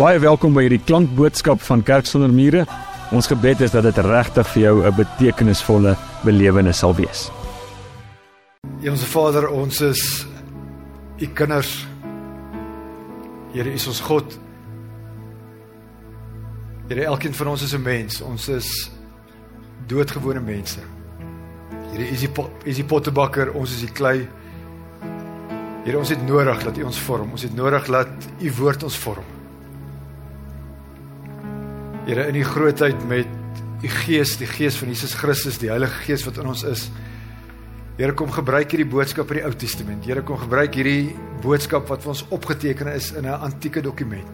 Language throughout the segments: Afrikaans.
Baie welkom by hierdie klankboodskap van Kerk sonder mure. Ons gebed is dat dit regtig vir jou 'n betekenisvolle belewenis sal wees. Ons Vader, ons is u kinders. Here is ons God. Here, elkeen van ons is 'n mens. Ons is doodgewone mense. Here, is die is die pottebakker, ons is die klei. Here, ons het nodig dat U ons vorm. Ons het nodig dat U woord ons vorm. Here in u grootheid met u gees, die gees van Jesus Christus, die Heilige Gees wat in ons is. Here kom gebruik hierdie boodskap uit die Ou Testament. Here kom gebruik hierdie boodskap wat vir ons opgeteken is in 'n antieke dokument.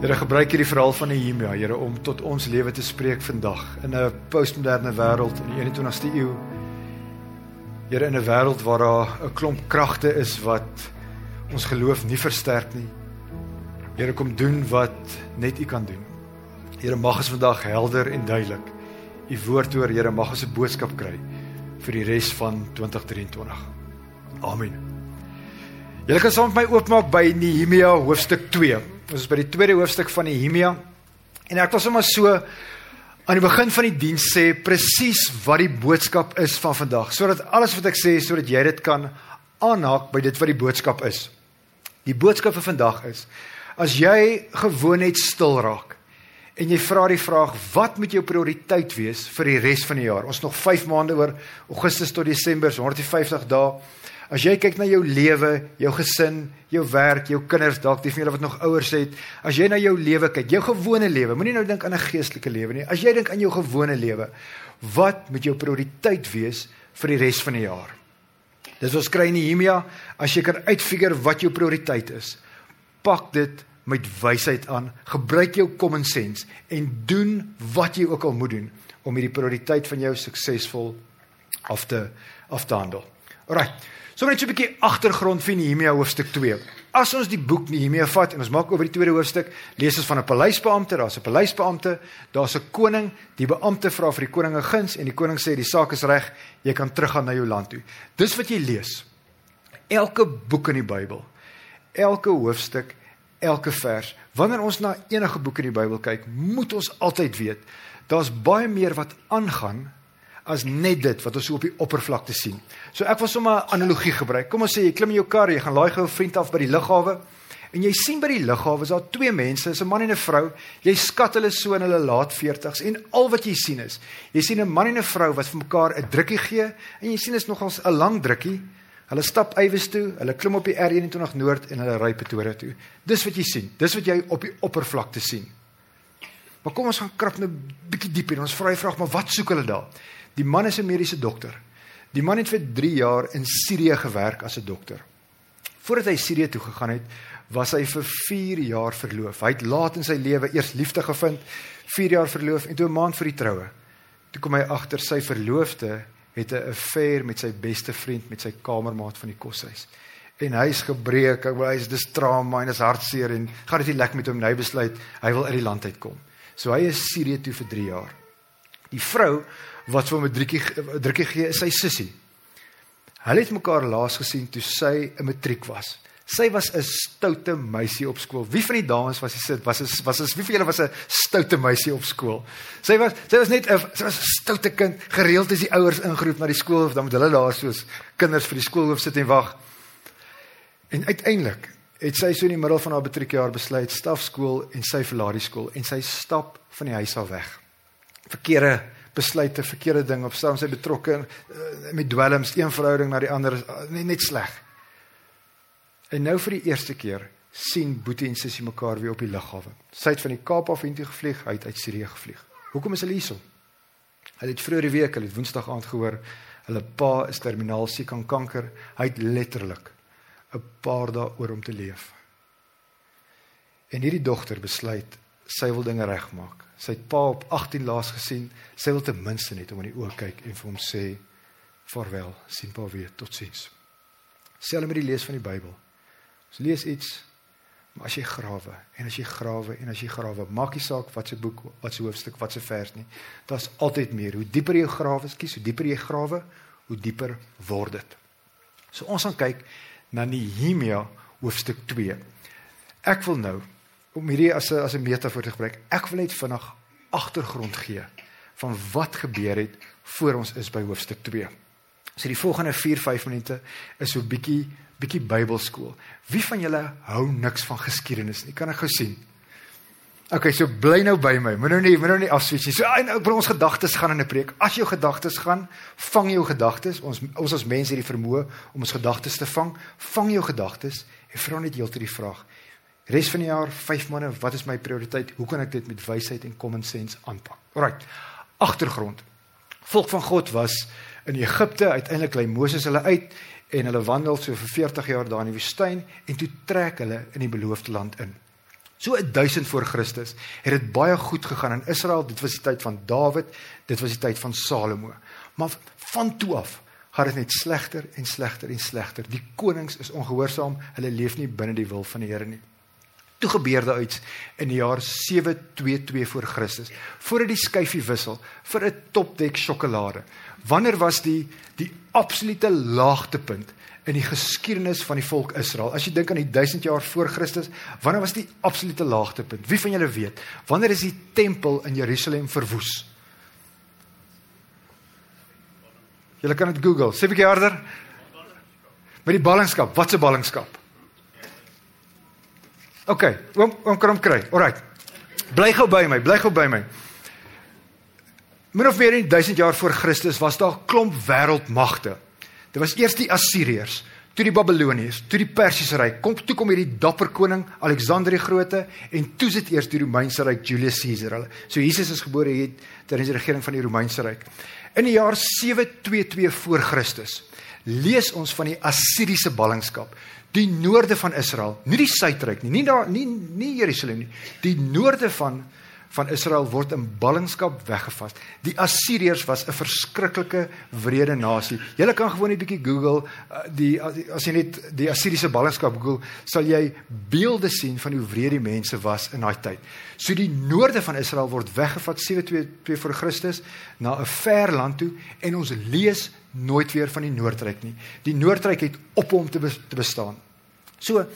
Here gebruik hierdie verhaal van Nehemia, Here om tot ons lewe te spreek vandag in 'n postmoderne wêreld in die 21ste eeu. Here in 'n wêreld waar daar 'n klomp kragte is wat ons geloof nie versterk nie. Here kom doen wat net U kan doen. Here mag ons vandag helder en duidelik U woord hoor, Here mag ons 'n boodskap kry vir die res van 2023. Amen. Julle kan saam met my oopmaak by Nehemia hoofstuk 2. Ons is by die tweede hoofstuk van Nehemia. En ek wil sommer so aan die begin van die diens sê presies wat die boodskap is van vandag, sodat alles wat ek sê sodat jy dit kan aanhaak by dit wat die boodskap is. Die boodskap vir vandag is As jy gewoon net stil raak en jy vra die vraag wat moet jou prioriteit wees vir die res van die jaar? Ons nog 5 maande oor Augustus tot Desember, 150 dae. As jy kyk na jou lewe, jou gesin, jou werk, jou kinders, dalk die van julle wat nog ouers het, as jy na jou lewe kyk, jou gewone lewe, moenie nou dink aan 'n geestelike lewe nie. As jy dink aan jou gewone lewe, wat moet jou prioriteit wees vir die res van die jaar? Dis ons kry in Nehemia, as jy kan uitfigure wat jou prioriteit is pak dit met wysheid aan, gebruik jou common sense en doen wat jy ook al moet doen om hierdie prioriteit van jou suksesvol af te af te handel. Alraai. So net so 'n bietjie agtergrond vir Nehemia hoofstuk 2. As ons die boek Nehemia vat en ons maak oor die tweede hoofstuk, lees ons van 'n paleisbeampte, daar's 'n paleisbeampte, daar's 'n koning, die beampte vra vir die koning 'n guns en die koning sê die saak is reg, jy kan teruggaan na jou land toe. Dis wat jy lees. Elke boek in die Bybel elke hoofstuk, elke vers. Wanneer ons na enige boek in die Bybel kyk, moet ons altyd weet daar's baie meer wat aangaan as net dit wat ons so op die oppervlakte sien. So ek wil sommer 'n analogie gebruik. Kom ons sê jy klim in jou kar, jy gaan laai gou 'n vriend af by die lughawe en jy sien by die lughawe is daar twee mense, is 'n man en 'n vrou. Jy skat hulle so in hulle laat 40's en al wat jy sien is, jy sien 'n man en 'n vrou wat vir mekaar 'n drukkie gee en jy sien is nogals 'n lang drukkie Hulle stap Ywes toe, hulle klim op die R21 Noord en hulle ry Pretoria toe. Dis wat jy sien. Dis wat jy op die oppervlakte sien. Maar kom ons gaan krap nou bietjie dieper en ons vra die vraag, maar wat soek hulle daar? Die man is 'n mediese dokter. Die man het vir 3 jaar in Sirië gewerk as 'n dokter. Voordat hy Sirië toe gegaan het, was hy vir 4 jaar verloof. Hy het laat in sy lewe eers liefde gevind, 4 jaar verloof en toe 'n maand vir die troue. Toe kom hy agter sy verloofde het 'n affair met sy beste vriend met sy kamermaat van die koshuis. En hy's gebreek, hy's dis trauma en is hartseer en gaan dit nie lekker met hom nou besluit hy wil uit die land uitkom. So hy is Sirië toe vir 3 jaar. Die vrou wat vir hom 'n drukkie drukkie gee is sy sussie. Hulle het mekaar laas gesien toe sy 'n matriek was. Sy was 'n stoute meisie op skool. Wie van die dames was dit was is was is wie van julle was 'n stoute meisie op skool? Sy was sy was net 'n sy was 'n stoute kind. Gereeld is die ouers ingeroep na die skool of dan moet hulle daar soos kinders vir die skoolhoof sit en wag. En uiteindelik het sy so in die middel van haar matriekjaar besluit staf skool en sy verlaat die skool en sy stap van die huis af weg. Verkeerde besluite, verkeerde ding op staan sy betrokke uh, met dwelms, een verhouding na die ander, uh, net, net sleg. En nou vir die eerste keer sien Boetie en Sissie mekaar weer op die lughawe. Sy het van die Kaap af heen toe gevlieg, hy het uit Sirië gevlieg. Hoekom is hulle hierso? Hulle het vroeër die week, hulle het Woensdag aand gehoor, hulle pa is terminaal siek aan kanker. Hy het letterlik 'n paar dae oor om te leef. En hierdie dogter besluit sy wil dinge regmaak. Sy het pa op 18 laas gesien. Sy wil ten minste net om in die oë kyk en vir hom sê vaarwel, sien pa weer, totsiens. Sê hulle met die lees van die Bybel. Ons lees iets, maar as jy grawe en as jy grawe en as jy grawe, maak nie saak wat se boek, wat se hoofstuk, wat se vers nie. Daar's altyd meer. Hoe dieper jy grawe, skies, hoe dieper jy grawe, hoe dieper word dit. So ons gaan kyk na Nehemia hoofstuk 2. Ek wil nou om hierdie as 'n as 'n metafoor te gebruik. Ek wil net vinnig agtergrond gee van wat gebeur het voor ons is by hoofstuk 2. So die volgende 4-5 minute is so bietjie bietjie Bybelskool. Wie van julle hou niks van geskiedenis nie? Kan ek gou sien? Okay, so bly nou by my. Moenie nou nie, moenie nou nie afswitch nie. So ek wil ons gedagtes gaan in 'n preek. As jou gedagtes gaan, vang jou gedagtes. Ons ons as mense het die vermoë om ons gedagtes te vang. Vang jou gedagtes en vra net heeltyd die vraag: Res van die jaar, 5 maande, wat is my prioriteit? Hoe kan ek dit met wysheid en common sense aanpak? Alraai. Agtergrond. Volk van God was in Egipte, uiteindelik lei Moses hulle uit en hulle wandel so vir 40 jaar daar in die woestyn en toe trek hulle in die beloofde land in. So 1000 voor Christus het dit baie goed gegaan in Israel. Dit was die tyd van Dawid, dit was die tyd van Salomo. Maar van toe af gaan dit net slegter en slegter en slegter. Die konings is ongehoorsaam, hulle leef nie binne die wil van die Here nie. Toe gebeur daar iets in die jaar 722 voor Christus, voordat die skyfie wissel vir 'n topdek sjokolade. Wanneer was die die absolute laagtepunt in die geskiedenis van die volk Israel. As jy dink aan die 1000 jaar voor Christus, wanneer was die absolute laagtepunt? Wie van julle weet? Wanneer is die tempel in Jerusalem verwoes? Julle kan dit Google. Sê bietjie harder. Met die ballingskap. Wat 'n ballingskap? OK, oom oom kan hom kry. Alraight. Bly gou by my, bly gou by my. Min of meer in 1000 jaar voor Christus was daar 'n klomp wêreldmagte. Dit was eers die Assiriërs, toe die Babiloniërs, toe die Persiese ryk, kom toe kom hierdie dapper koning Alexander die Grote en toe sit eers die Romeinse ryk Julius Caesar hulle. So Jesus is gebore hier tydens die regering van die Romeinse ryk. In die jaar 722 voor Christus lees ons van die Assiriese ballingskap die noorde van Israel, nie die suidryk nie, nie daar nie nie Jerusalem nie, die noorde van van Israel word in ballingskap weggevat. Die Assiriërs was 'n verskriklike wrede nasie. Jy kan gewoon 'n bietjie Google uh, die as jy net die Assiriese ballingskap Google, sal jy beelde sien van hoe wrede die mense was in daai tyd. So die noorde van Israel word weggevat 722 voor Christus na 'n ver land toe en ons lees nooit weer van die Noordryk nie. Die Noordryk het op hom te, te bestaan. So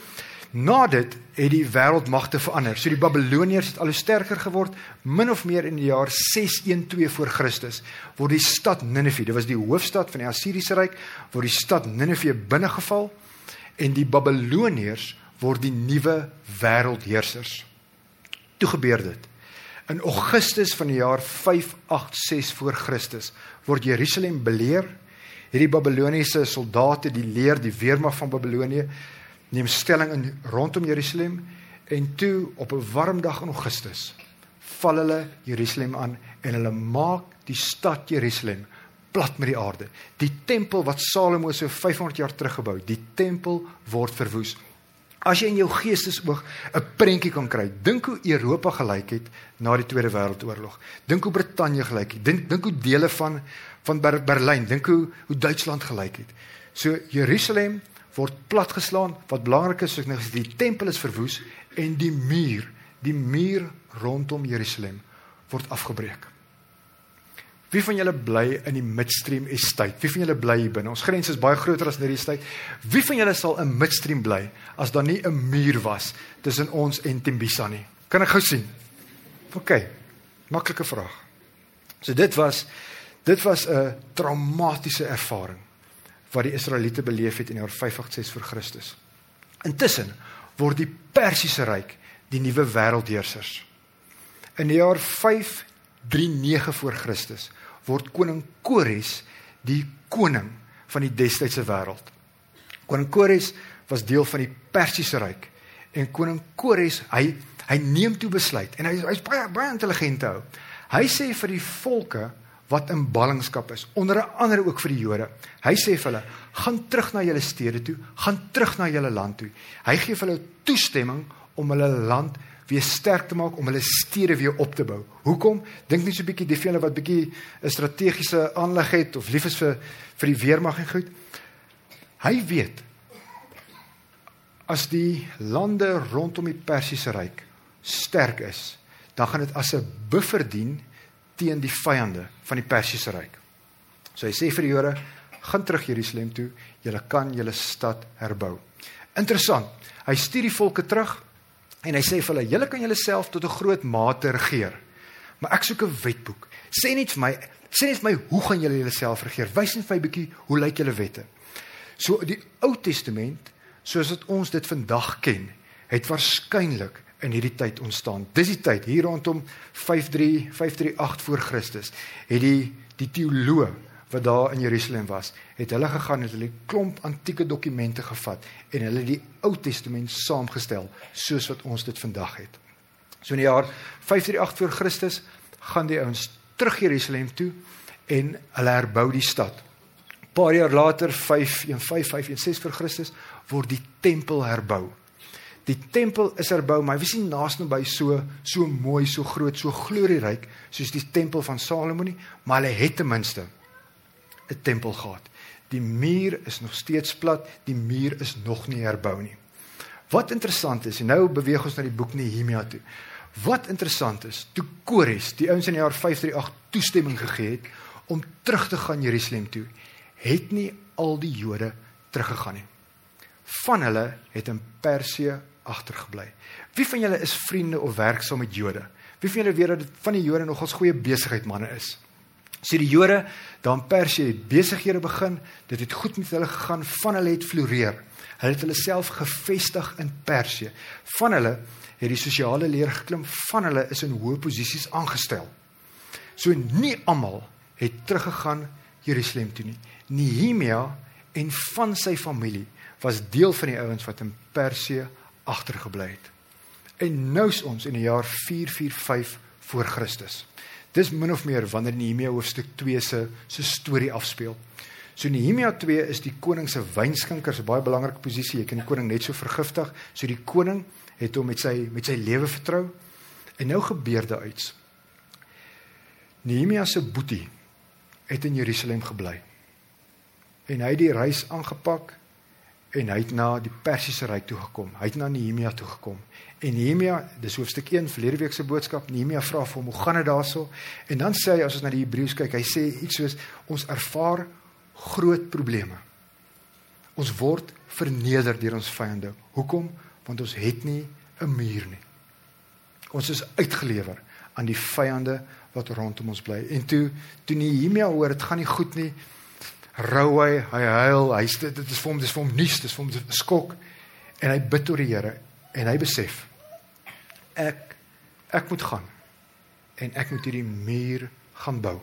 Na dit het die wêreldmagte verander. So die Babiloniërs het al hoe sterker geword. Min of meer in die jaar 612 voor Christus word die stad Ninive, dit was die hoofstad van die Assiriese ryk, word die stad Ninive binnegeval en die Babiloniërs word die nuwe wêreldheersers. Toe gebeur dit. In Augustus van die jaar 586 voor Christus word Jerusalem beleer. Hierdie Babiloniese soldate, die leer die weermag van Babilonië neem stelling in rondom Jerusalem en toe op 'n warm dag in Augustus val hulle Jerusalem aan en hulle maak die stad Jerusalem plat met die aarde. Die tempel wat Salomo so 500 jaar terug gebou die tempel word verwoes. As jy in jou geestesoog 'n prentjie kan kry, dink hoe Europa gelyk het na die Tweede Wêreldoorlog. Dink hoe Brittanje gelyk het. Dink dink hoe dele van van Ber Berlyn, dink hoe hoe Duitsland gelyk het. So Jerusalem word platgeslaan. Wat belangrik is, is die tempel is verwoes en die muur, die muur rondom Jerusalem word afgebreek. Wie van julle bly in die midstream estate? Wie van julle bly hier binne? Ons grense is baie groter as net die estate. Wie van julle sal in midstream bly as daar nie 'n muur was tussen ons en Tembisa nie? Kan ek gou sien? OK. Maklike vraag. So dit was dit was 'n traumatiese ervaring wat die Israeliete beleef het in die jaar 586 voor Christus. Intussen word die Persiese ryk die nuwe wêreldheersers. In die jaar 539 voor Christus word koning Kores die koning van die destydse wêreld. Koning Kores was deel van die Persiese ryk en koning Kores hy hy neem toe besluit en hy hy's baie baie intelligent hou. Hy sê vir die volke wat in ballingskap is, onder andere ook vir die Jode. Hy sê vir hulle: "Gaan terug na julle stede toe, gaan terug na julle land toe." Hy gee vir hulle toestemming om hulle land weer sterk te maak, om hulle stede weer op te bou. Hoekom? Dink net so 'n bietjie die vele wat bietjie 'n strategiese aanleg het of lief is vir vir die weermag en goed. Hy weet as die lande rondom die Persiese ryk sterk is, dan gaan dit as 'n buffer dien teen die vyande van die Persiese ryk. So hy sê vir die Jode, gaan terug Jerusalem toe, julle kan julle stad herbou. Interessant. Hy stuur die volke terug En hy sê vir hulle: "Julle kan julleself tot 'n groot mate regeer. Maar ek soek 'n wetboek. Sê net vir my, sê net vir my, hoe gaan julle julleself regeer? Wys net vir my bietjie hoe lyk julle wette?" So die Ou Testament, soos wat ons dit vandag ken, het waarskynlik in hierdie tyd ontstaan. Dis die tyd hier rondom 53 538 voor Christus het die die teoloë wat daar in Jerusalem was, het hulle gegaan en hulle 'n klomp antieke dokumente gevat en hulle die Ou Testament saamgestel soos wat ons dit vandag het. So in die jaar 538 voor Christus gaan die ouens terug Jerusalem toe en hulle herbou die stad. Paar jaar later 515 voor Christus word die tempel herbou. Die tempel is herbou, maar was nie naasnou by so so mooi, so groot, so glorieryk soos die tempel van Salomo nie, maar hulle het ten minste 'n tempel gehad. Die muur is nog steeds plat, die muur is nog nie herbou nie. Wat interessant is, en nou beweeg ons na die boek Nehemia toe. Wat interessant is, toe Kores, die ouens in die jaar 538 toestemming gegee het om terug te gaan Jerusalem toe, het nie al die Jode teruggegaan nie. Van hulle het in Persië agtergebly. Wie van julle is vriende of werksaam met Jode? Wie van julle weet dat van die Jode nogals goeie besigheidmanne is? So die Jode daar in Persië het besighede begin, dit het goed met hulle gegaan, van hulle het floreer. Hulle het hulle self gevestig in Persië. Van hulle het die sosiale leer geklim, van hulle is in hoë posisies aangestel. So nie almal het teruggegaan Jerusalem toe nie. Nehemia en van sy familie was deel van die ouens wat in Persië agtergebly het. En nou is ons in die jaar 445 voor Christus. Dis min of meer wanneer Nehemia hoofstuk 2 se se storie afspeel. So Nehemia 2 is die koning se wynskinker, 'n baie belangrike posisie. Jy kan die koning net so vergiftig. So die koning het hom met sy met sy lewe vertrou. En nou gebeur daar iets. Nehemia se boetie het in Jerusalem gebly. En hy het die reis aangepak en hy het na die Persiese ryk toe gekom. Hy het na Nehemia toe gekom. En Nehemia, dis hoofstuk 1 verlede week se boodskap. Nehemia vra vir hom, "Hoe gaan dit daarso?" En dan sê hy as ons na die Hebreëus kyk, hy sê iets soos ons ervaar groot probleme. Ons word verneder deur ons vyande. Hoekom? Want ons het nie 'n muur nie. Ons is uitgelewer aan die vyande wat rondom ons bly. En toe toe Nehemia hoor dit gaan nie goed nie, rou hy, hy huil, hy dit, dit is vir hom dis vir hom nuus, dis vir hom 'n skok en hy bid tot die Here en hy besef ek ek moet gaan en ek moet hierdie muur gaan bou.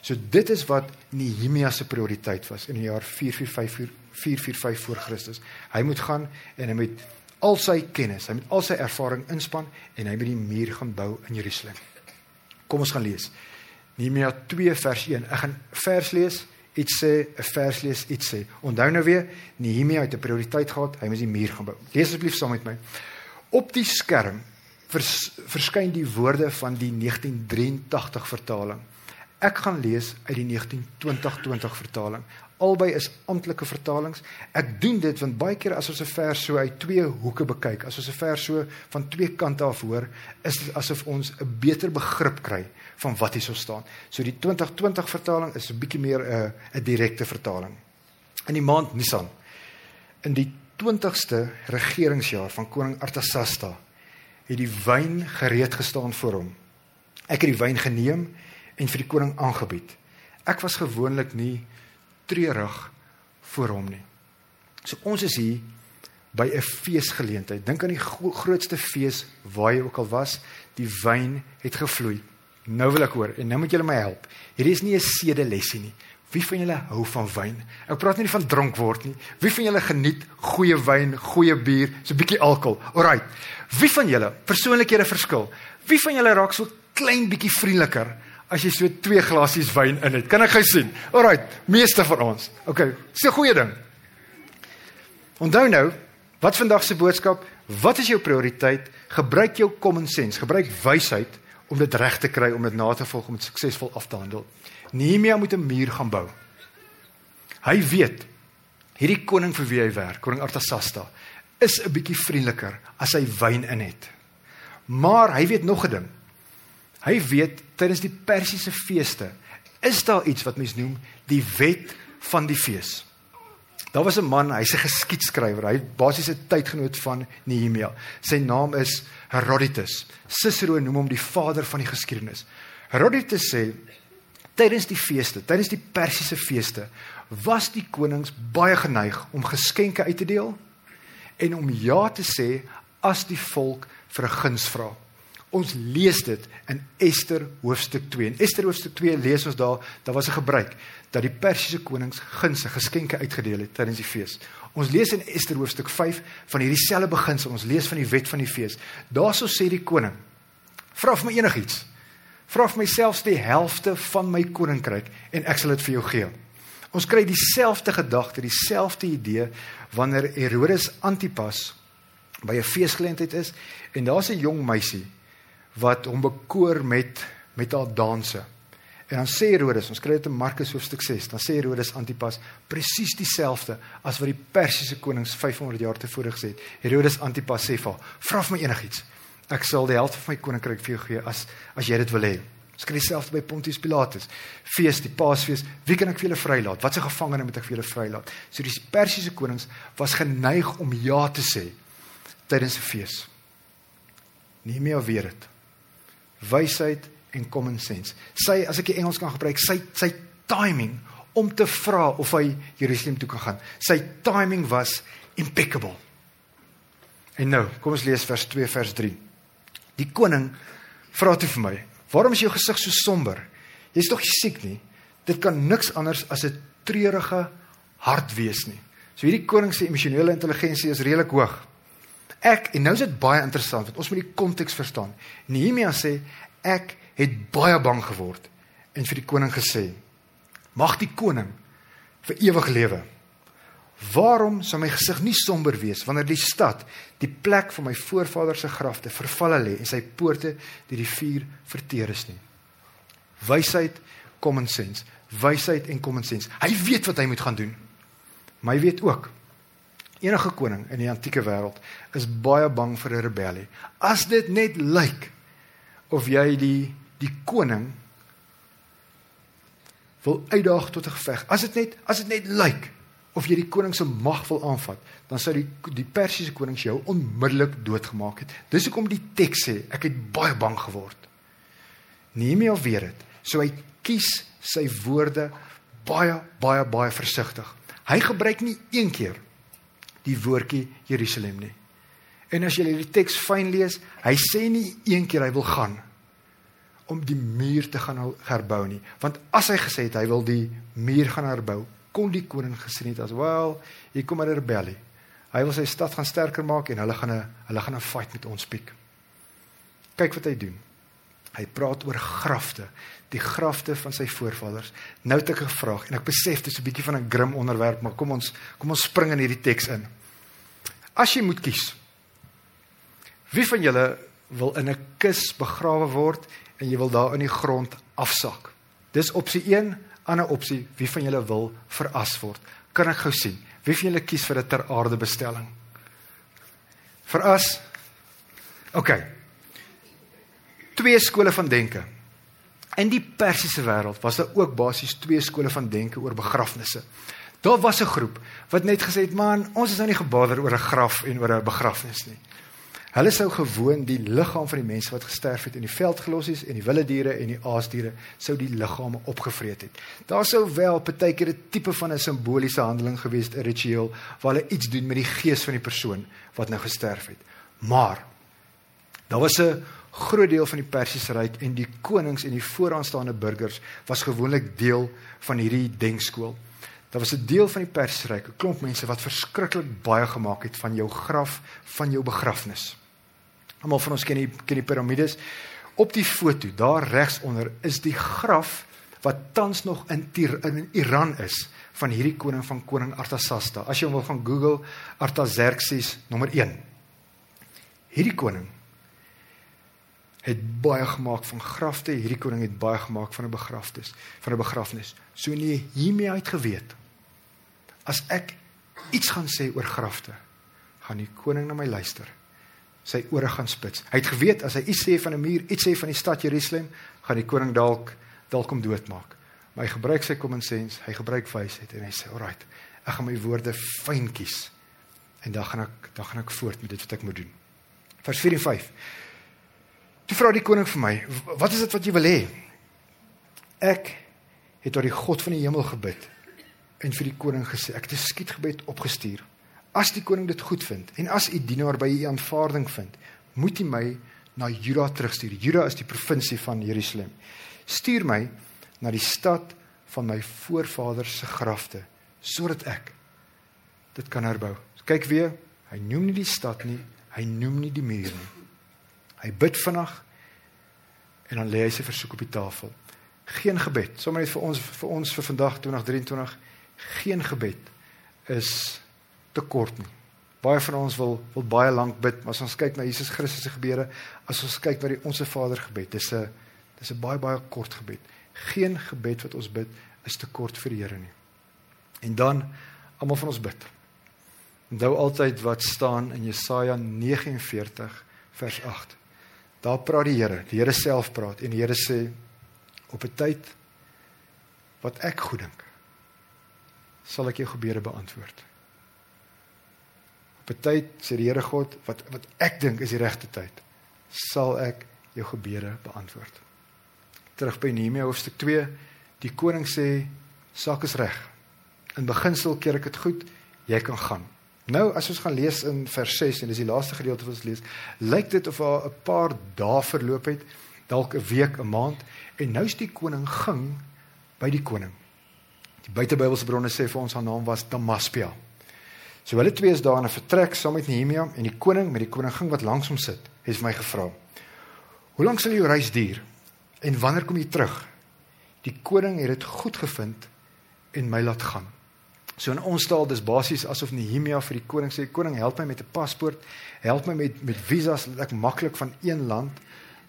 So dit is wat Nehemia se prioriteit was in die jaar 445 445 voor Christus. Hy moet gaan en hy moet al sy kennis, hy moet al sy ervaring inspann en hy moet die muur gaan bou in Jerusalem. Kom ons gaan lees. Nehemia 2 vers 1. Ek gaan vers lees iets sê, 'n vers lees, iets sê. Onthou nou weer, Nehemia het 'n prioriteit gehad, hy moes die muur gaan bou. Lees asseblief saam met my. Op die skerm vers, verskyn die woorde van die 1983 vertaling. Ek gaan lees uit die 1920 vertaling. Albei is amptelike vertalings. Ek doen dit want baie keer as ons 'n vers so uit twee hoeke bekyk, as ons 'n vers so van twee kante af hoor, is dit asof ons 'n beter begrip kry van wat hierso staan. So die 2020 vertaling is 'n bietjie meer 'n uh, 'n direkte vertaling. In die maand Nisan in die 20ste regeringsjaar van koning Artasasta het die wyn gereed gestaan voor hom. Ek het die wyn geneem en vir die koning aangebied. Ek was gewoonlik nie treurig voor hom nie. So ons is hier by 'n feesgeleentheid. Dink aan die grootste fees waar jy ook al was, die wyn het gevloei. Nou wil ek hoor en nou moet julle my help. Hierdie is nie 'n sedelesie nie. Wie van julle hou van wyn? Ek praat nie van dronk word nie. Wie van julle geniet goeie wyn, goeie bier, so 'n bietjie alkohol? Alraai. Wie van julle persoonlikhede verskil? Wie van julle raak so klein bietjie vriendeliker as jy so twee glasies wyn in het? Kan ek gou sien? Alraai, meeste van ons. OK, dis 'n goeie ding. Onthou nou, wat vandag se boodskap? Wat is jou prioriteit? Gebruik jou common sense, gebruik wysheid om dit reg te kry om dit na te volg om dit suksesvol af te handel. Nehemia moet 'n muur gaan bou. Hy weet hierdie koning vir wie hy werk, koning Artasasta, is 'n bietjie vriendeliker as hy wyn in het. Maar hy weet nog 'n ding. Hy weet tydens die Persiese feeste is daar iets wat mens noem die wet van die fees. Daar was 'n man, hy's 'n geskiedskrywer. Hy basies 'n tydgenoot van Nehemia. Sy naam is Herodotus. Cicero noem hom die vader van die geskiedenis. Herodotus sê tydens die feeste, tydens die Persiese feeste, was die konings baie geneig om geskenke uit te deel en om ja te sê as die volk vir 'n guns vra. Ons lees dit in Ester hoofstuk 2. In Ester hoofstuk 2 lees ons daar, daar was 'n gebruik dat die Persiese konings gunste geskenke uitgedeel het tydens die fees. Ons lees in Ester hoofstuk 5 van hierdie selfde beginsel. Ons lees van die wet van die fees. Daarso sê die koning: "Vra vir my enigiets. Vra vir myself die helfte van my koninkryk en ek sal dit vir jou gee." Ons kry dieselfde gedagte, dieselfde idee wanneer Herodes Antipas by 'n feesgeleentheid is en daar's 'n jong meisie wat hom bekoor met met haar danse. En dan sê Herodes, ons kry dit in Markus hoofstuk 6, dan sê Herodes Antipas presies dieselfde as wat die Persiese konings 500 jaar tevore gesê het. Herodes Antipas sê vir haar: "Vra vir my enigiets. Ek sal die helfte van my koninkryk vir jou gee as as jy dit wil hê." Ons kry dieselfde by Pontius Pilatus. Fees, die Paasfees, wie kan ek vir julle vrylaat? Watse gevangene moet ek vir julle vrylaat? So die Persiese konings was geneig om ja te sê tydens 'n fees. Nehemia weet dit wysheid en common sense. Sy as ek die Engels kan gebruik, sy sy timing om te vra of hy Jerusalem toe kan gaan. Sy timing was impeccable. En nou, kom ons lees vers 2 vers 3. Die koning vra toe vir my: "Waarom is jou gesig so somber? Jy's tog siek nie? Dit kan niks anders as 'n treurige hart wees nie." So hierdie koning se emosionele intelligensie is redelik hoog. Ek en nou is dit baie interessant want ons moet die konteks verstaan. Nehemia sê ek het baie bang geword en vir die koning gesê: Mag die koning vir ewig lewe. Waarom sou my gesig nie somber wees wanneer die stad, die plek van my voorvaders se grafte vervalle lê en sy poorte deur die vuur verteer is nie? Wysheid, common sense, wysheid en common sense. Hy weet wat hy moet gaan doen. Maar hy weet ook Enige koning in die antieke wêreld is baie bang vir 'n rebellie. As dit net lyk of jy die die koning wil uitdaag tot 'n geveg. As dit net as dit net lyk of jy die koning se mag wil aanvat, dan sou die die Persiese konings jou onmiddellik doodgemaak het. Dis hoekom die teks sê ek het baie bang geword. Nehemia weet dit. So hy kies sy woorde baie baie baie versigtig. Hy gebruik nie een keer die woordjie Jerusalem nie. En as jy die teks fyn lees, hy sê nie een keer hy wil gaan om die muur te gaan herbou nie, want as hy gesê het hy wil die muur gaan herbou, kon die koning gesien het as wel, hier kom 'n rebellie. Hy wil sy stad gaan sterker maak en hulle gaan 'n hulle gaan 'n fight met ons piek. Kyk wat hy doen. Hy praat oor grafte, die grafte van sy voorvaders. Nou het ek 'n vraag en ek besef dit is 'n bietjie van 'n grim onderwerp, maar kom ons kom ons spring in hierdie teks in. As jy moet kies, wie van julle wil in 'n kus begrawe word en jy wil daar in die grond afsak? Dis opsie 1, ander opsie, wie van julle wil veras word? Kan ek gou sien? Wie van julle kies vir 'n ter aarde bestelling? Veras. OK twee skole van denke. In die Persiese wêreld was daar ook basies twee skole van denke oor begrafnisse. Daar was 'n groep wat net gesê het, "Man, ons is nou nie gebader oor 'n graf en oor 'n begrafnis nie." Hulle sou gewoon die liggaam van die mense wat gesterf het in die veldgelossies en die wilde diere en die aasdiere sou die liggame opgevreet het. Daar sou wel partykeer 'n tipe van 'n simboliese handeling gewees het, 'n ritueel waar hulle iets doen met die gees van die persoon wat nou gesterf het. Maar daar was 'n groot deel van die Persiese ryk en die konings en die vooraanstaande burgers was gewoonlik deel van hierdie denkskool. Daar was 'n deel van die Persiese ryk, 'n klomp mense wat verskriklik baie gemaak het van jou graf, van jou begrafnis. Almal van ons ken die ken die piramides. Op die foto daar regs onder is die graf wat tans nog in Tir, in Iran is van hierdie koning van koning Artasasta. As jy hom wil gaan Google Artaxerxes nommer 1. Hierdie koning het baie gemaak van grafte. Hierdie koning het baie gemaak van 'n begrafnis, van 'n begrafnis. So nee, hiermee uit geweet. As ek iets gaan sê oor grafte, gaan die koning na my luister. Sy ore gaan spits. Hy het geweet as hy iets sê van 'n muur, iets sê van die stad Jerusalem, gaan die koning dalk dalk hom doodmaak. Maar hy gebruik sy common sense, hy gebruik wysheid en hy sê, "Alright, Ek gaan my woorde fyn kies. En dan gaan ek dan gaan ek voort met dit wat ek moet doen. Vers 4 en 5. Toe vra die koning vir my, "Wat is dit wat jy wil hê?" Ek het tot die God van die hemel gebid en vir die koning gesê, "Ek het 'n skietgebed opgestuur. As die koning dit goed vind en as u dienaar by u aanvaarding vind, moet u my na Juda terugstuur. Juda is die provinsie van Jerusalem. Stuur my na die stad van my voorvaders se grafte sodat ek dit kan herbou. Kyk weer, hy noem nie die stad nie, hy noem nie die muur nie. Hy bid vinnig en dan lê hy sy versoek op die tafel. Geen gebed, sommer net vir ons vir ons vir vandag 2023, geen gebed is te kort nie. Baie van ons wil wil baie lank bid, maar as ons kyk na Jesus Christus se gebede, as ons kyk na die Onse Vader gebed, dis 'n dis 'n baie baie kort gebed. Geen gebed wat ons bid is te kort vir die Here nie. En dan almal van ons bid. Onthou altyd wat staan in Jesaja 49 vers 8. Daar praat die Here, die Here self praat en die Here sê op 'n tyd wat ek goed dink, sal ek jou gebede beantwoord. 'n tyd sê die Here God wat wat ek dink is die regte tyd sal ek jou gebede beantwoord. Terug by Nehemia hoofstuk 2, die koning sê saak is reg. In beginsel keer ek dit goed, jy kan gaan. Nou as ons gaan lees in vers 6 en dis die laaste gedeelte wat ons lees, lyk dit of daar 'n paar dae verloop het, dalk 'n week, 'n maand en nou's die koning ging by die koning. Die buitebybelse bronne sê vir ons haar naam was Damaspia. So hulle twee is daar in 'n vertrek saam met Nehemia en die koning met die koningin wat langs hom sit, het my gevra: "Hoe lank sal jou reis duur en wanneer kom jy terug?" Die koning het dit goed gevind en my laat gaan. So in ons taal dis basies asof Nehemia vir die koning sê: "Koning, help my met 'n paspoort, help my met met visas dat ek maklik van een land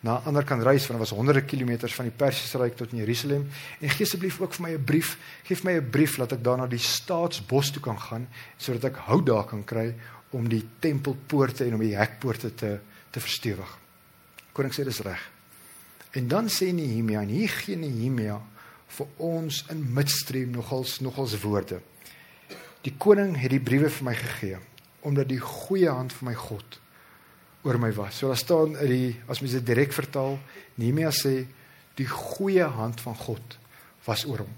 na ander kan reis want dit was honderde kilometers van die Persiese ryk tot in Jerusalem en gee asseblief ook vir my 'n brief gee vir my 'n brief dat ek daar na die staatsbos toe kan gaan sodat ek hout daar kan kry om die tempelpoorte en om die hekpoorte te te verstewig. Koning sê dis reg. En dan sê Nehemia en hier gee Nehemia vir ons in midstream nogals nogals woorde. Die koning het die briewe vir my gegee omdat die goeie hand van my God oor my was. So daar staan in die as mens dit direk vertaal, Nehemia sê die goeie hand van God was oor hom.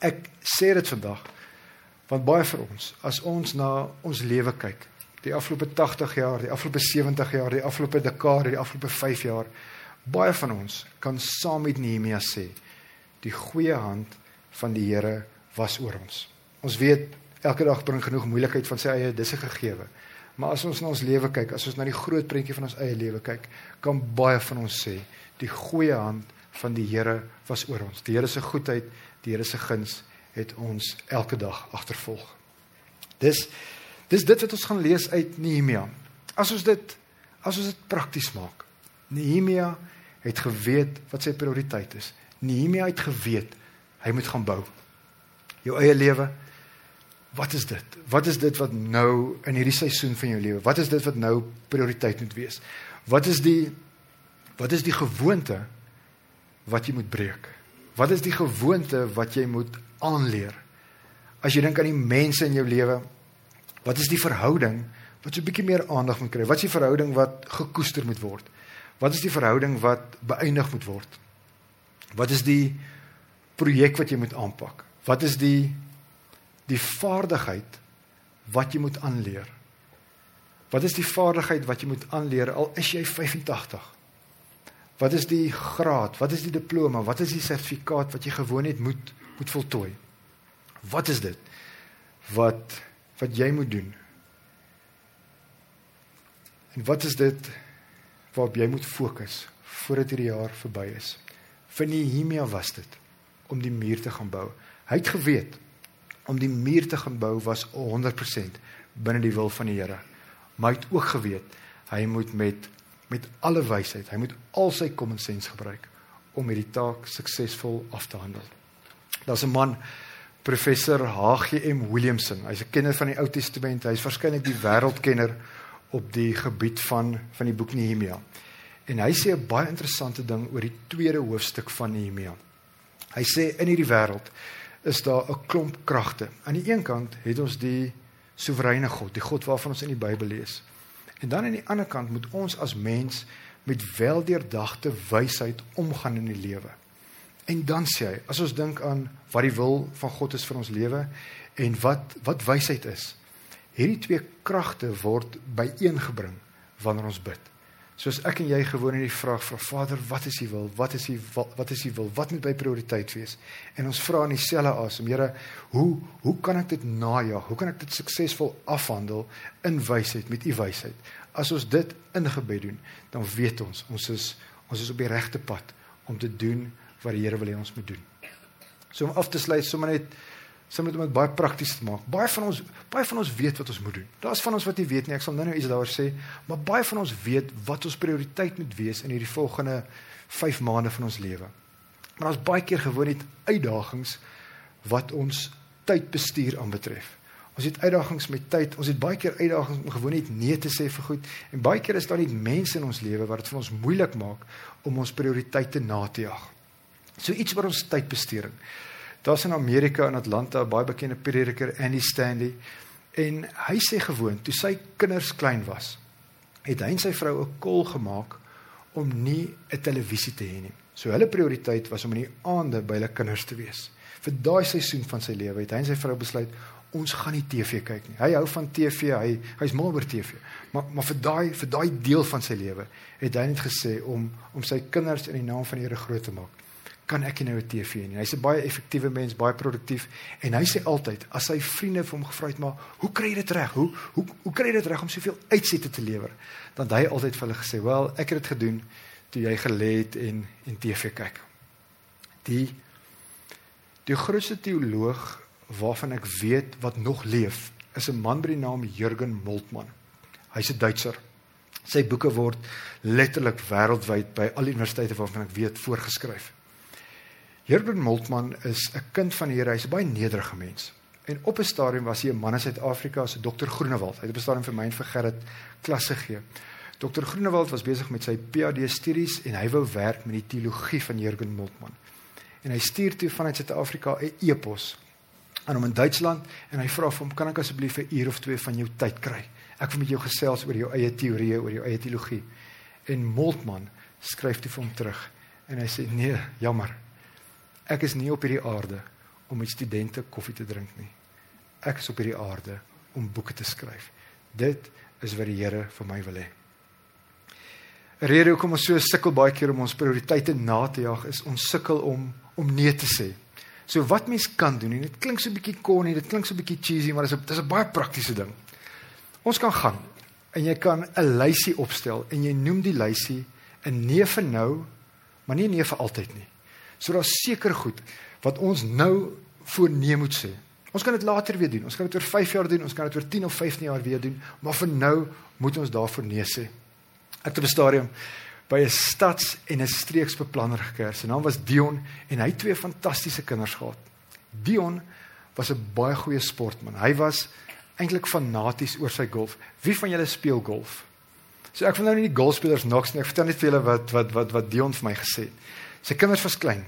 Ek sê dit vandag want baie vir ons as ons na ons lewe kyk, die afgelope 80 jaar, die afgelope 70 jaar, die afgelope dekade, die afgelope 5 jaar, baie van ons kan saam met Nehemia sê die goeie hand van die Here was oor ons. Ons weet elke dag bring genoeg moeilikheid van sy eie dis 'n gegewe. Maar as ons na ons lewe kyk, as ons na die groot prentjie van ons eie lewe kyk, kan baie van ons sê die goeie hand van die Here was oor ons. Die Here se goedheid, die Here se guns het ons elke dag agtervolg. Dis dis dit wat ons gaan lees uit Nehemia. As ons dit as ons dit prakties maak. Nehemia het geweet wat sy prioriteit is. Nehemia het geweet hy moet gaan bou. Jou eie lewe, Wat is dit? Wat is dit wat nou in hierdie seisoen van jou lewe? Wat is dit wat nou prioriteit moet wees? Wat is die wat is die gewoonte wat jy moet breek? Wat is die gewoonte wat jy moet aanleer? As jy dink aan die mense in jou lewe, wat is die verhouding wat so 'n bietjie meer aandag moet kry? Wat is die verhouding wat gekoester moet word? Wat is die verhouding wat beëindig moet word? Wat is die projek wat jy moet aanpak? Wat is die die vaardigheid wat jy moet aanleer. Wat is die vaardigheid wat jy moet aanleer al is jy 85? Wat is die graad? Wat is die diploma? Wat is die sertifikaat wat jy gewoon het moet moet voltooi? Wat is dit wat wat jy moet doen? En wat is dit waarop jy moet fokus voordat hierdie jaar verby is? Vir Nehemia was dit om die muur te gaan bou. Hy het geweet om die muur te gaan bou was 100% binne die wil van die Here. Maar hy het ook geweet hy moet met met alle wysheid, hy moet al sy common sense gebruik om hierdie taak suksesvol af te handel. Daar's 'n man professor HGM Williamson. Hy's 'n kenner van die Ou Testament. Hy's waarskynlik die wêreldkenner op die gebied van van die boek Nehemia. En hy sê 'n baie interessante ding oor die tweede hoofstuk van Nehemia. Hy sê in hierdie wêreld is daar 'n klomp kragte. Aan die een kant het ons die soewereine God, die God waarvan ons in die Bybel lees. En dan aan die ander kant moet ons as mens met weldeurdagte wysheid omgaan in die lewe. En dan sê hy, as ons dink aan wat die wil van God is vir ons lewe en wat wat wysheid is, hierdie twee kragte word byeengebring wanneer ons bid. Soos ek en jy gewoon in die vraag vra Vader, wat is U wil? Wat is U wat is U wil? Wat moet by prioriteit wees? En ons vra in dieselfde asem, Here, hoe hoe kan ek dit najag? Hoe kan ek dit suksesvol afhandel in wysheid met U wysheid? As ons dit in gebed doen, dan weet ons ons is ons is op die regte pad om te doen wat die Here wil hê ons moet doen. So om af te sluit, sommer net sommer om dit baie prakties te maak. Baie van ons baie van ons weet wat ons moet doen. Daar's van ons wat nie weet nie. Ek sal nou-nou iets daaroor sê, maar baie van ons weet wat ons prioriteit moet wees in hierdie volgende 5 maande van ons lewe. Maar daar's baie keer gewoon net uitdagings wat ons tydbestuur aanbetref. Ons het uitdagings met tyd. Ons het baie keer uitdagings om gewoon net nee te sê vir goed. En baie keer is daar net mense in ons lewe wat dit vir ons moeilik maak om ons prioriteite na te jag. So iets wat ons tydbestuuring. Daar's in Amerika in Atlanta 'n baie bekende prediker, Andy Stanley, en hy sê gewoon toe sy kinders klein was, het hy en sy vrou 'n kol gemaak om nie 'n televisie te hê nie. So hulle prioriteit was om in die aande by hulle kinders te wees. Vir daai seisoen van sy lewe het hy en sy vrou besluit ons gaan nie TV kyk nie. Hy hou van TV, hy hy's mal oor TV. Maar maar vir daai vir daai deel van sy lewe het hy net gesê om om sy kinders in die naam van die Here groot te maak kan ek nie nou 'n TV hê nie. Hy's 'n baie effektiewe mens, baie produktief en hy sê altyd as sy vriende vir hom gevra het maar hoe kry jy dit reg? Hoe hoe hoe kry jy dit reg om soveel uitsette te lewer? Dan hy altyd vir hulle gesê, "Wel, ek het dit gedoen toe jy gelê het en en TV kyk." Die die grootste teoloog waarvan ek weet wat nog leef, is 'n man by die naam Jürgen Moltmann. Hy's 'n Duitser. Sy boeke word letterlik wêreldwyd by al universiteite waarvan ek weet voorgeskryf. Herbert Moltmann is 'n kind van die Here. Hy's 'n baie nederige mens. En op 'n stadium was hy 'n man in Suid-Afrika as dokter Groenewald. Hy het op 'n stadium vir my en vir Gerrit klasse gegee. Dokter Groenewald was besig met sy PhD studies en hy wou werk met die teologie van Jürgen Moltmann. En hy stuur toe vanuit Suid-Afrika 'n e-pos aan hom in Duitsland en hy vra vir hom, "Kan ek asseblief 'n uur of twee van jou tyd kry? Ek wil met jou gesels oor jou eie teorieë, oor jou eie teologie." En Moltmann skryf toe vir hom terug en hy sê, "Nee, jammer." Ek is nie op hierdie aarde om met studente koffie te drink nie. Ek is op hierdie aarde om boeke te skryf. Dit is wat die Here vir my wil hê. Rede hoekom ons so sukkel baie keer om ons prioriteite na te jag is ons sukkel om om nee te sê. So wat mens kan doen en dit klink so 'n bietjie corny, dit klink so 'n bietjie cheesy, maar dit is 'n dis 'n baie praktiese ding. Ons kan gaan en jy kan 'n lysie opstel en jy noem die lysie 'n nee vir nou, maar nie nee vir altyd nie. So daar's seker goed wat ons nou voorneem moet sê. Ons kan dit later weer doen. Ons kan dit oor 5 jaar doen, ons kan dit oor 10 of 15 jaar weer doen, maar vir nou moet ons daarvoor nee sê. Ek het op 'n stadium by 'n stads- en 'n streeksbeplanner gekerk. Sy naam was Dion en hy het twee fantastiese kinders gehad. Dion was 'n baie goeie sportman. Hy was eintlik fanaties oor sy golf. Wie van julle speel golf? So ek wil nou nie die golfspelers noks nie. Ek vertel net vir julle wat wat wat wat Dion vir my gesê het. Sy kinders was klein.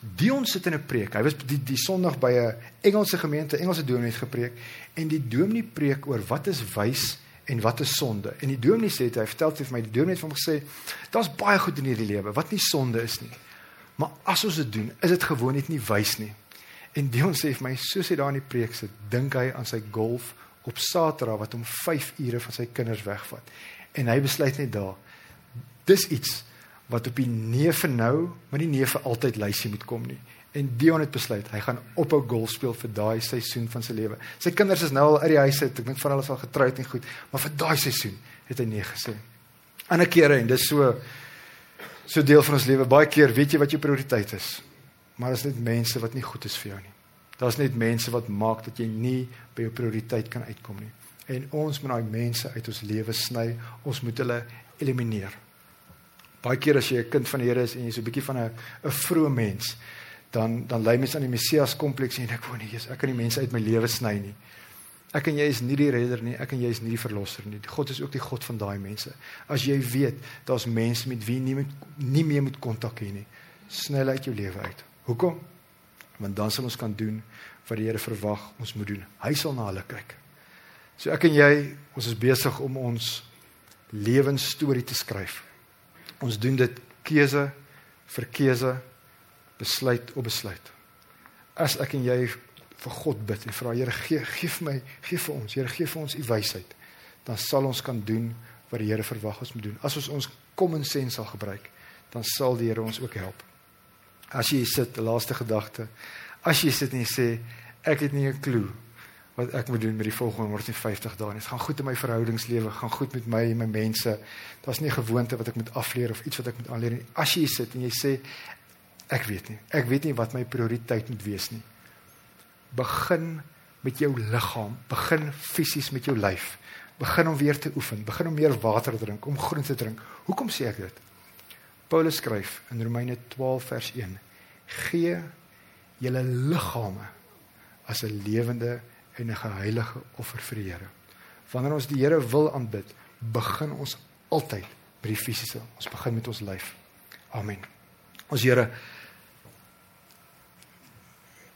Dion sit in 'n preek. Hy was die die Sondag by 'n Engelse gemeente, Engelse dominee het gepreek en die dominee preek oor wat is wys en wat is sonde. En die dominee sê hy vertel vir my die dominee het vir hom gesê daar's baie goed in hierdie lewe wat nie sonde is nie. Maar as ons dit doen, is dit gewoon net nie wys nie. En Dion sê vir my soos hy daar in die preek sit, dink hy aan sy golf op Saterdag wat hom 5 ure van sy kinders wegvat. En hy besluit net daar dis iets wat op die nee vir nou, maar nie nee vir altyd lysie moet kom nie. En Dion het besluit hy gaan ophou golf speel vir daai seisoen van sy lewe. Sy kinders is nou al uit die huis uit. Ek dink van hulle is al getroud en goed, maar vir daai seisoen het hy nee gesê. Ander kere en dis so so deel van ons lewe. Baie keer weet jy wat jou prioriteit is. Maar is net mense wat nie goed is vir jou nie. Daar's net mense wat maak dat jy nie by jou prioriteit kan uitkom nie. En ons moet daai mense uit ons lewe sny. Ons moet hulle elimineer. Baie keer as jy 'n kind van die Here is en jy's 'n bietjie van 'n 'n vroeë mens, dan dan lei mens aan die Messias kompleks en ek wou nie, Jesus, ek kan die mense uit my lewe sny nie. Ek en jy is nie die redder nie, ek en jy is nie die verlosser nie. God is ook die God van daai mense. As jy weet daar's mense met wie nie met nie meer moet kontak hê nie, sny hulle uit jou lewe uit. Hoekom? Want dan sal ons kan doen wat die Here verwag ons moet doen. Hy sal na hulle kyk. So ek en jy, ons is besig om ons lewensstorie te skryf. Ons doen dit keuse vir keuse, besluit op besluit. As ek en jy vir God bid en vra Here gee gee vir my, gee vir ons, Here gee vir ons u wysheid, dan sal ons kan doen wat die Here verwag ons moet doen. As ons ons common sense sal gebruik, dan sal die Here ons ook help. As jy sit, laaste gedagte, as jy sit en jy sê ek het nie 'n klou wat ek moet doen met die volgende 150 dae. Dit gaan goed in my verhoudingslewe, gaan goed met my en my mense. Daar's nie 'n gewoonte wat ek moet afleer of iets wat ek moet aanleer nie. As jy sit en jy sê ek weet nie. Ek weet nie wat my prioriteit moet wees nie. Begin met jou liggaam, begin fisies met jou lyf. Begin om weer te oefen, begin om meer water te drink, om groente te drink. Hoekom sê ek dit? Paulus skryf in Romeine 12 vers 1: Gee julle liggame as 'n lewende en 'n geheilige offer vir die Here. Wanneer ons die Here wil aanbid, begin ons altyd by die fisiese. Ons begin met ons lyf. Amen. Ons Here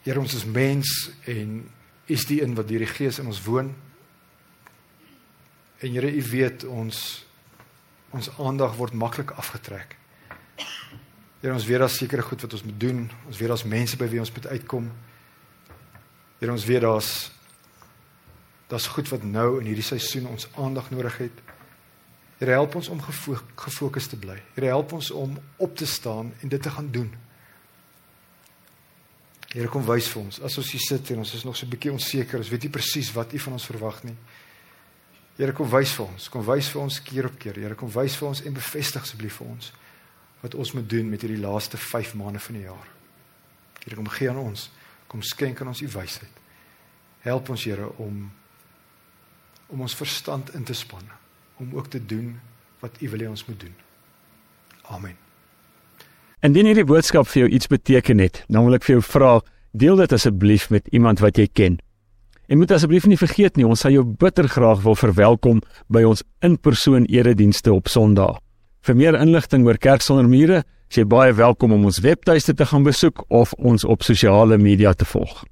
Here ons is mens en is die een wat deur die Gees in ons woon. En Here, U weet ons ons aandag word maklik afgetrek. Here, ons weet daar sekere goed wat ons moet doen. Ons weet daar's mense by wie ons moet uitkom. Here, ons weet daar's Daar's goed wat nou in hierdie seisoen ons aandag nodig het. Here help ons om gefokus te bly. Here help ons om op te staan en dit te gaan doen. Here kom wys vir ons as ons hier sit en ons is nog so 'n bietjie onseker, ons weet nie presies wat U van ons verwag nie. Here kom wys vir ons, kom wys vir ons keer op keer. Here kom wys vir ons en bevestig asseblief vir ons wat ons moet doen met hierdie laaste 5 maande van die jaar. Here kom gee aan ons, kom skenk aan ons U wysheid. Help ons Here om om ons verstand in te span om ook te doen wat U wil hê ons moet doen. Amen. Indien hierdie boodskap vir jou iets beteken het, dan wil ek vir jou vra, deel dit asseblief met iemand wat jy ken. En moet asseblief nie vergeet nie, ons sal jou bitter graag wil verwelkom by ons in-persoon eredienste op Sondag. Vir meer inligting oor Kerk sonder mure, is jy baie welkom om ons webtuiste te gaan besoek of ons op sosiale media te volg.